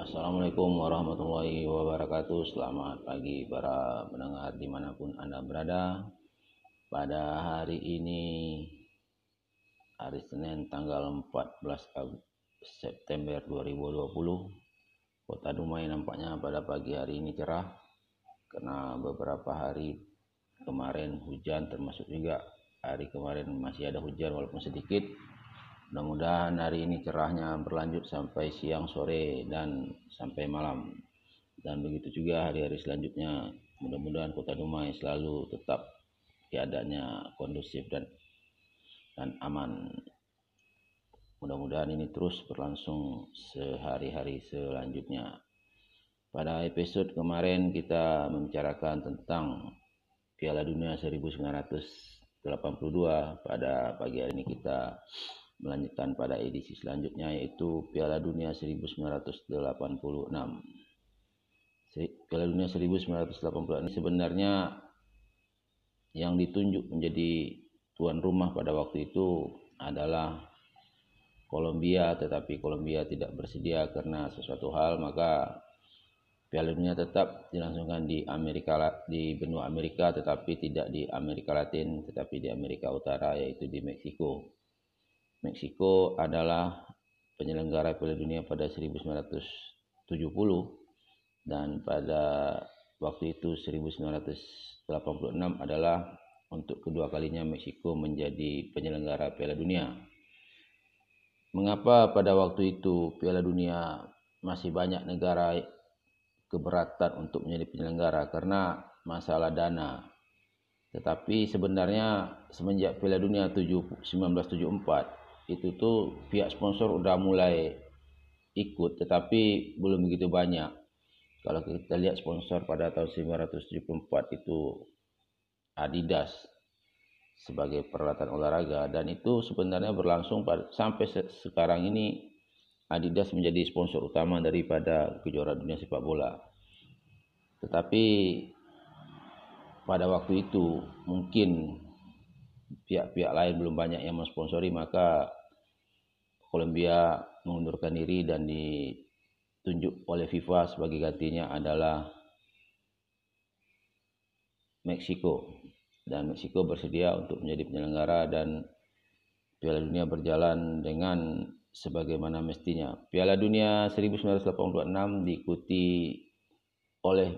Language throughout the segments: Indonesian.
Assalamualaikum warahmatullahi wabarakatuh. Selamat pagi para pendengar di mana pun Anda berada. Pada hari ini Hari Senin tanggal 14 September 2020 Kota Dumai nampaknya pada pagi hari ini cerah Karena beberapa hari kemarin hujan termasuk juga Hari kemarin masih ada hujan walaupun sedikit Mudah-mudahan hari ini cerahnya berlanjut sampai siang, sore, dan sampai malam. Dan begitu juga hari-hari selanjutnya. Mudah-mudahan Kota Dumai selalu tetap keadaannya kondusif dan dan aman. Mudah-mudahan ini terus berlangsung sehari-hari selanjutnya. Pada episode kemarin kita membicarakan tentang Piala Dunia 1982. Pada pagi hari ini kita melanjutkan pada edisi selanjutnya yaitu Piala Dunia 1986. Piala Dunia 1986 ini sebenarnya yang ditunjuk menjadi tuan rumah pada waktu itu adalah Kolombia tetapi Kolombia tidak bersedia karena sesuatu hal maka Piala Dunia tetap dilangsungkan di Amerika di benua Amerika tetapi tidak di Amerika Latin tetapi di Amerika Utara yaitu di Meksiko. Meksiko adalah penyelenggara Piala Dunia pada 1970 dan pada waktu itu 1986 adalah untuk kedua kalinya Meksiko menjadi penyelenggara Piala Dunia. Mengapa pada waktu itu Piala Dunia masih banyak negara keberatan untuk menjadi penyelenggara karena masalah dana. Tetapi sebenarnya semenjak Piala Dunia 1974 itu tuh pihak sponsor udah mulai ikut tetapi belum begitu banyak kalau kita lihat sponsor pada tahun 1974 itu Adidas sebagai peralatan olahraga dan itu sebenarnya berlangsung pada, sampai se sekarang ini Adidas menjadi sponsor utama daripada kejuaraan dunia sepak bola. Tetapi pada waktu itu mungkin pihak-pihak lain belum banyak yang mensponsori maka Kolombia mengundurkan diri dan ditunjuk oleh FIFA sebagai gantinya adalah Meksiko dan Meksiko bersedia untuk menjadi penyelenggara dan Piala Dunia berjalan dengan sebagaimana mestinya. Piala Dunia 1986 diikuti oleh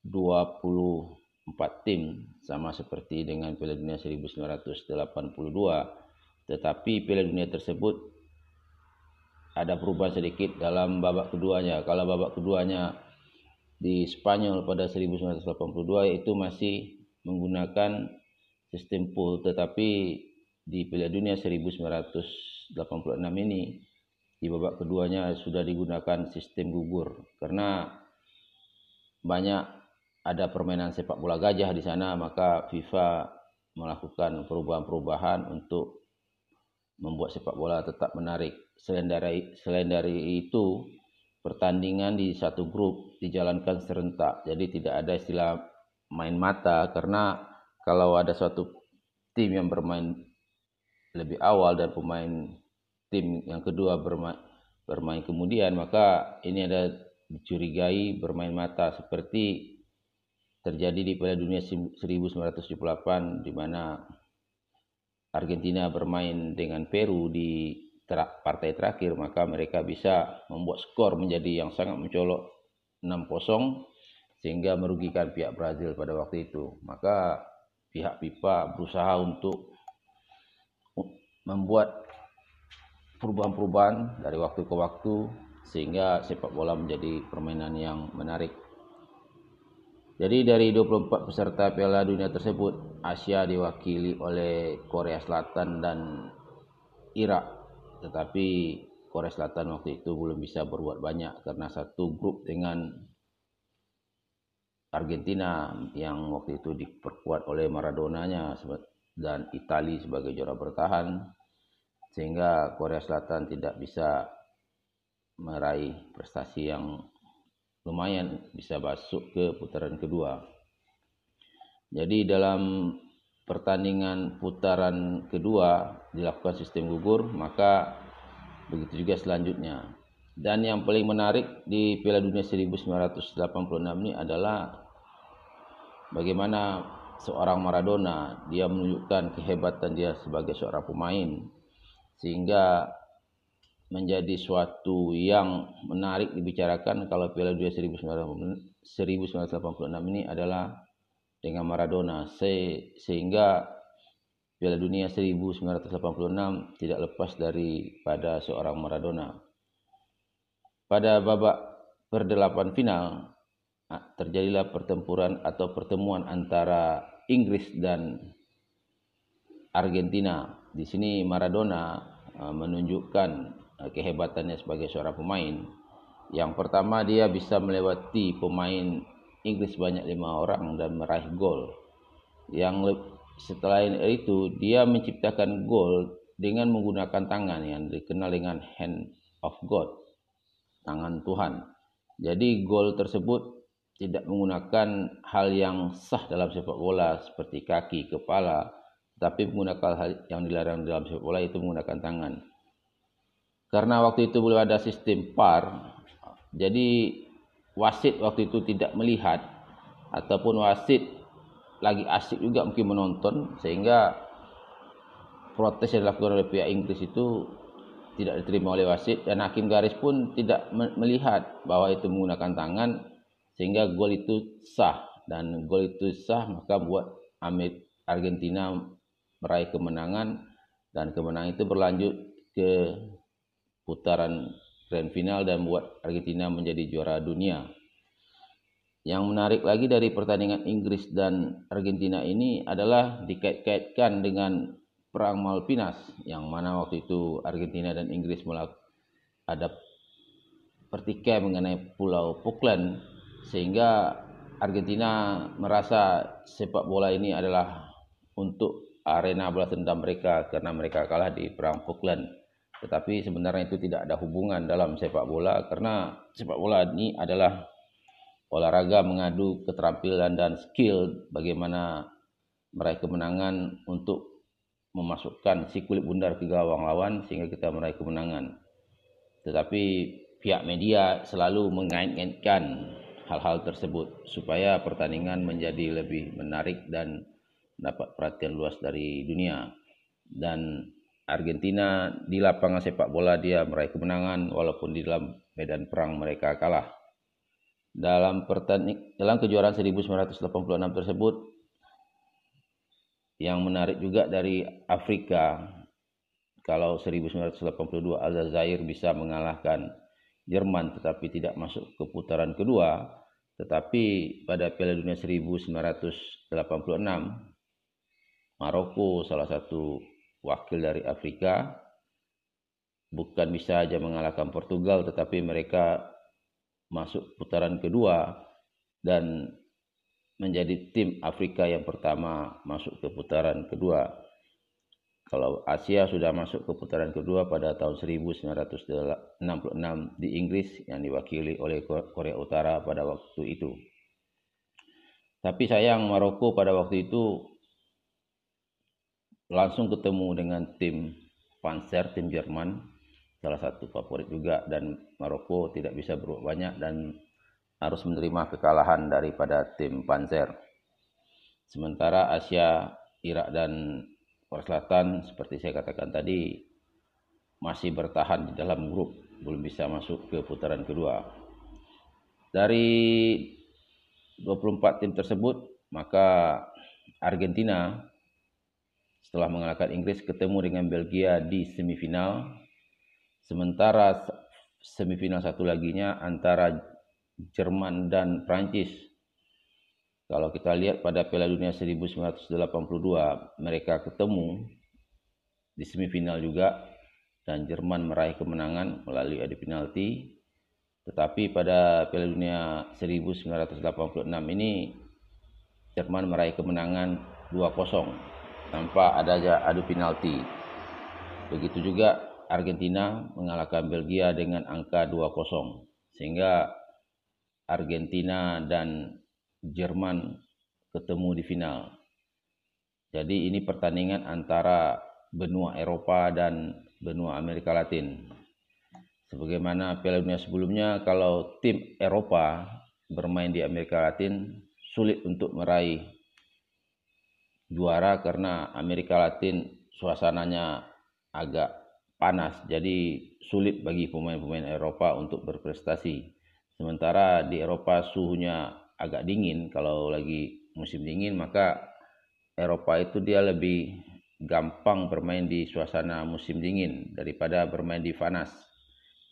24 tim sama seperti dengan Piala Dunia 1982 tetapi Piala Dunia tersebut ada perubahan sedikit dalam babak keduanya. Kalau babak keduanya di Spanyol pada 1982 itu masih menggunakan sistem pool tetapi di Piala Dunia 1986 ini di babak keduanya sudah digunakan sistem gugur karena banyak ada permainan sepak bola gajah di sana maka FIFA melakukan perubahan-perubahan untuk membuat sepak bola tetap menarik. Selain dari, selain dari itu, pertandingan di satu grup dijalankan serentak. Jadi tidak ada istilah main mata karena kalau ada suatu tim yang bermain lebih awal dan pemain tim yang kedua bermain, bermain kemudian maka ini ada dicurigai bermain mata seperti terjadi di Piala Dunia 1978 di mana Argentina bermain dengan Peru di partai terakhir maka mereka bisa membuat skor menjadi yang sangat mencolok 6-0 sehingga merugikan pihak Brazil pada waktu itu. Maka pihak FIFA berusaha untuk membuat perubahan-perubahan dari waktu ke waktu sehingga sepak bola menjadi permainan yang menarik jadi dari 24 peserta Piala Dunia tersebut, Asia diwakili oleh Korea Selatan dan Irak. Tetapi Korea Selatan waktu itu belum bisa berbuat banyak karena satu grup dengan Argentina yang waktu itu diperkuat oleh Maradonanya dan Italia sebagai juara bertahan sehingga Korea Selatan tidak bisa meraih prestasi yang lumayan bisa masuk ke putaran kedua. Jadi dalam pertandingan putaran kedua dilakukan sistem gugur, maka begitu juga selanjutnya. Dan yang paling menarik di Piala Dunia 1986 ini adalah bagaimana seorang Maradona dia menunjukkan kehebatan dia sebagai seorang pemain sehingga menjadi suatu yang menarik dibicarakan kalau Piala Dunia 1986 ini adalah dengan Maradona sehingga Piala Dunia 1986 tidak lepas daripada seorang Maradona pada babak perdelapan final ah, terjadilah pertempuran atau pertemuan antara Inggris dan Argentina. Di sini Maradona ah, menunjukkan ah, kehebatannya sebagai seorang pemain. Yang pertama dia bisa melewati pemain Inggris banyak lima orang dan meraih gol. Yang setelah itu dia menciptakan gol dengan menggunakan tangan yang dikenal dengan hand of God tangan Tuhan. Jadi gol tersebut tidak menggunakan hal yang sah dalam sepak bola seperti kaki, kepala, tapi menggunakan hal yang dilarang dalam sepak bola itu menggunakan tangan. Karena waktu itu belum ada sistem PAR, jadi wasit waktu itu tidak melihat ataupun wasit lagi asik juga mungkin menonton sehingga protes yang dilakukan oleh pihak Inggris itu tidak diterima oleh wasit dan hakim garis pun tidak melihat bahwa itu menggunakan tangan sehingga gol itu sah. Dan gol itu sah maka buat Argentina meraih kemenangan dan kemenangan itu berlanjut ke putaran grand final dan buat Argentina menjadi juara dunia. Yang menarik lagi dari pertandingan Inggris dan Argentina ini adalah dikait-kaitkan dengan perang Malvinas yang mana waktu itu Argentina dan Inggris melakukan ada pertikaian mengenai Pulau Falkland sehingga Argentina merasa sepak bola ini adalah untuk arena balas dendam mereka karena mereka kalah di perang Falkland. Tetapi sebenarnya itu tidak ada hubungan dalam sepak bola karena sepak bola ini adalah olahraga mengadu keterampilan dan skill bagaimana meraih kemenangan untuk memasukkan si kulit bundar ke gawang lawan sehingga kita meraih kemenangan. Tetapi pihak media selalu mengait-ngaitkan hal-hal tersebut supaya pertandingan menjadi lebih menarik dan dapat perhatian luas dari dunia. Dan Argentina di lapangan sepak bola dia meraih kemenangan walaupun di dalam medan perang mereka kalah. Dalam pertanding dalam kejuaraan 1986 tersebut yang menarik juga dari Afrika kalau 1982 Aljazair bisa mengalahkan Jerman tetapi tidak masuk ke putaran kedua tetapi pada Piala Dunia 1986 Maroko salah satu wakil dari Afrika bukan bisa saja mengalahkan Portugal tetapi mereka masuk putaran kedua dan menjadi tim Afrika yang pertama masuk ke putaran kedua. Kalau Asia sudah masuk ke putaran kedua pada tahun 1966 di Inggris yang diwakili oleh Korea Utara pada waktu itu. Tapi sayang Maroko pada waktu itu langsung ketemu dengan tim Panzer, tim Jerman, salah satu favorit juga dan Maroko tidak bisa berbuat banyak dan harus menerima kekalahan daripada tim Panzer. Sementara Asia, Irak dan Korea Selatan seperti saya katakan tadi masih bertahan di dalam grup, belum bisa masuk ke putaran kedua. Dari 24 tim tersebut, maka Argentina setelah mengalahkan Inggris ketemu dengan Belgia di semifinal. Sementara semifinal satu laginya antara Jerman dan Prancis. Kalau kita lihat pada Piala Dunia 1982 mereka ketemu di semifinal juga dan Jerman meraih kemenangan melalui adu penalti. Tetapi pada Piala Dunia 1986 ini Jerman meraih kemenangan 2-0 tanpa adanya adu penalti. Begitu juga Argentina mengalahkan Belgia dengan angka 2-0 sehingga Argentina dan Jerman ketemu di final. Jadi ini pertandingan antara benua Eropa dan benua Amerika Latin. Sebagaimana Piala Dunia sebelumnya, kalau tim Eropa bermain di Amerika Latin sulit untuk meraih juara karena Amerika Latin suasananya agak panas, jadi sulit bagi pemain-pemain Eropa untuk berprestasi. Sementara di Eropa suhunya agak dingin, kalau lagi musim dingin maka Eropa itu dia lebih gampang bermain di suasana musim dingin daripada bermain di panas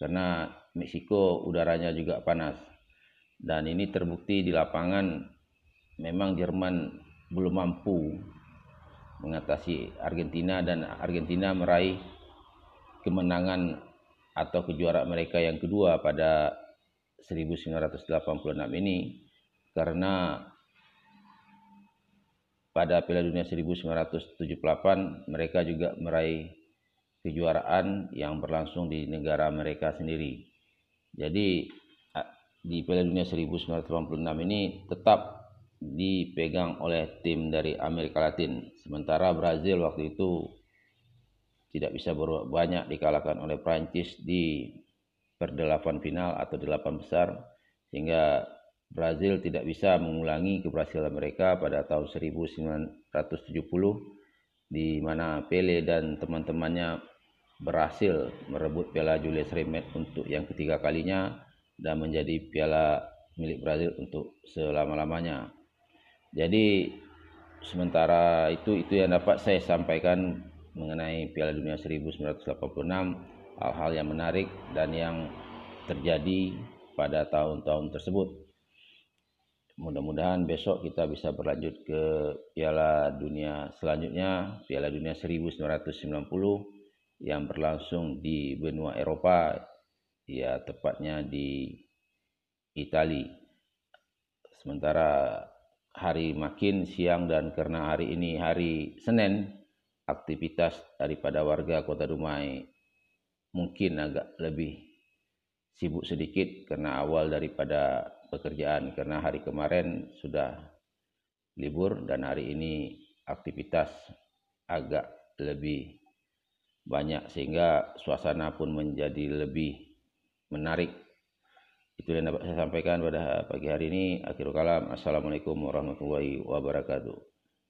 karena Meksiko udaranya juga panas dan ini terbukti di lapangan memang Jerman belum mampu mengatasi Argentina dan Argentina meraih kemenangan atau kejuaraan mereka yang kedua pada 1986 ini karena pada Piala Dunia 1978 mereka juga meraih kejuaraan yang berlangsung di negara mereka sendiri. Jadi di Piala Dunia 1986 ini tetap dipegang oleh tim dari Amerika Latin. Sementara Brazil waktu itu tidak bisa banyak dikalahkan oleh Prancis di perdelapan final atau delapan besar sehingga Brazil tidak bisa mengulangi keberhasilan mereka pada tahun 1970 di mana Pele dan teman-temannya berhasil merebut Piala Julius Rimet untuk yang ketiga kalinya dan menjadi piala milik Brazil untuk selama-lamanya. Jadi sementara itu itu yang dapat saya sampaikan mengenai Piala Dunia 1986 hal-hal yang menarik dan yang terjadi pada tahun-tahun tersebut. Mudah-mudahan besok kita bisa berlanjut ke Piala Dunia selanjutnya, Piala Dunia 1990 yang berlangsung di benua Eropa, ya tepatnya di Italia. Sementara hari makin siang dan karena hari ini hari Senin, aktivitas daripada warga Kota Dumai mungkin agak lebih sibuk sedikit karena awal daripada pekerjaan karena hari kemarin sudah libur dan hari ini aktivitas agak lebih banyak sehingga suasana pun menjadi lebih menarik. Itu yang dapat saya sampaikan pada pagi hari ini. Akhirul kalam. Assalamualaikum warahmatullahi wabarakatuh.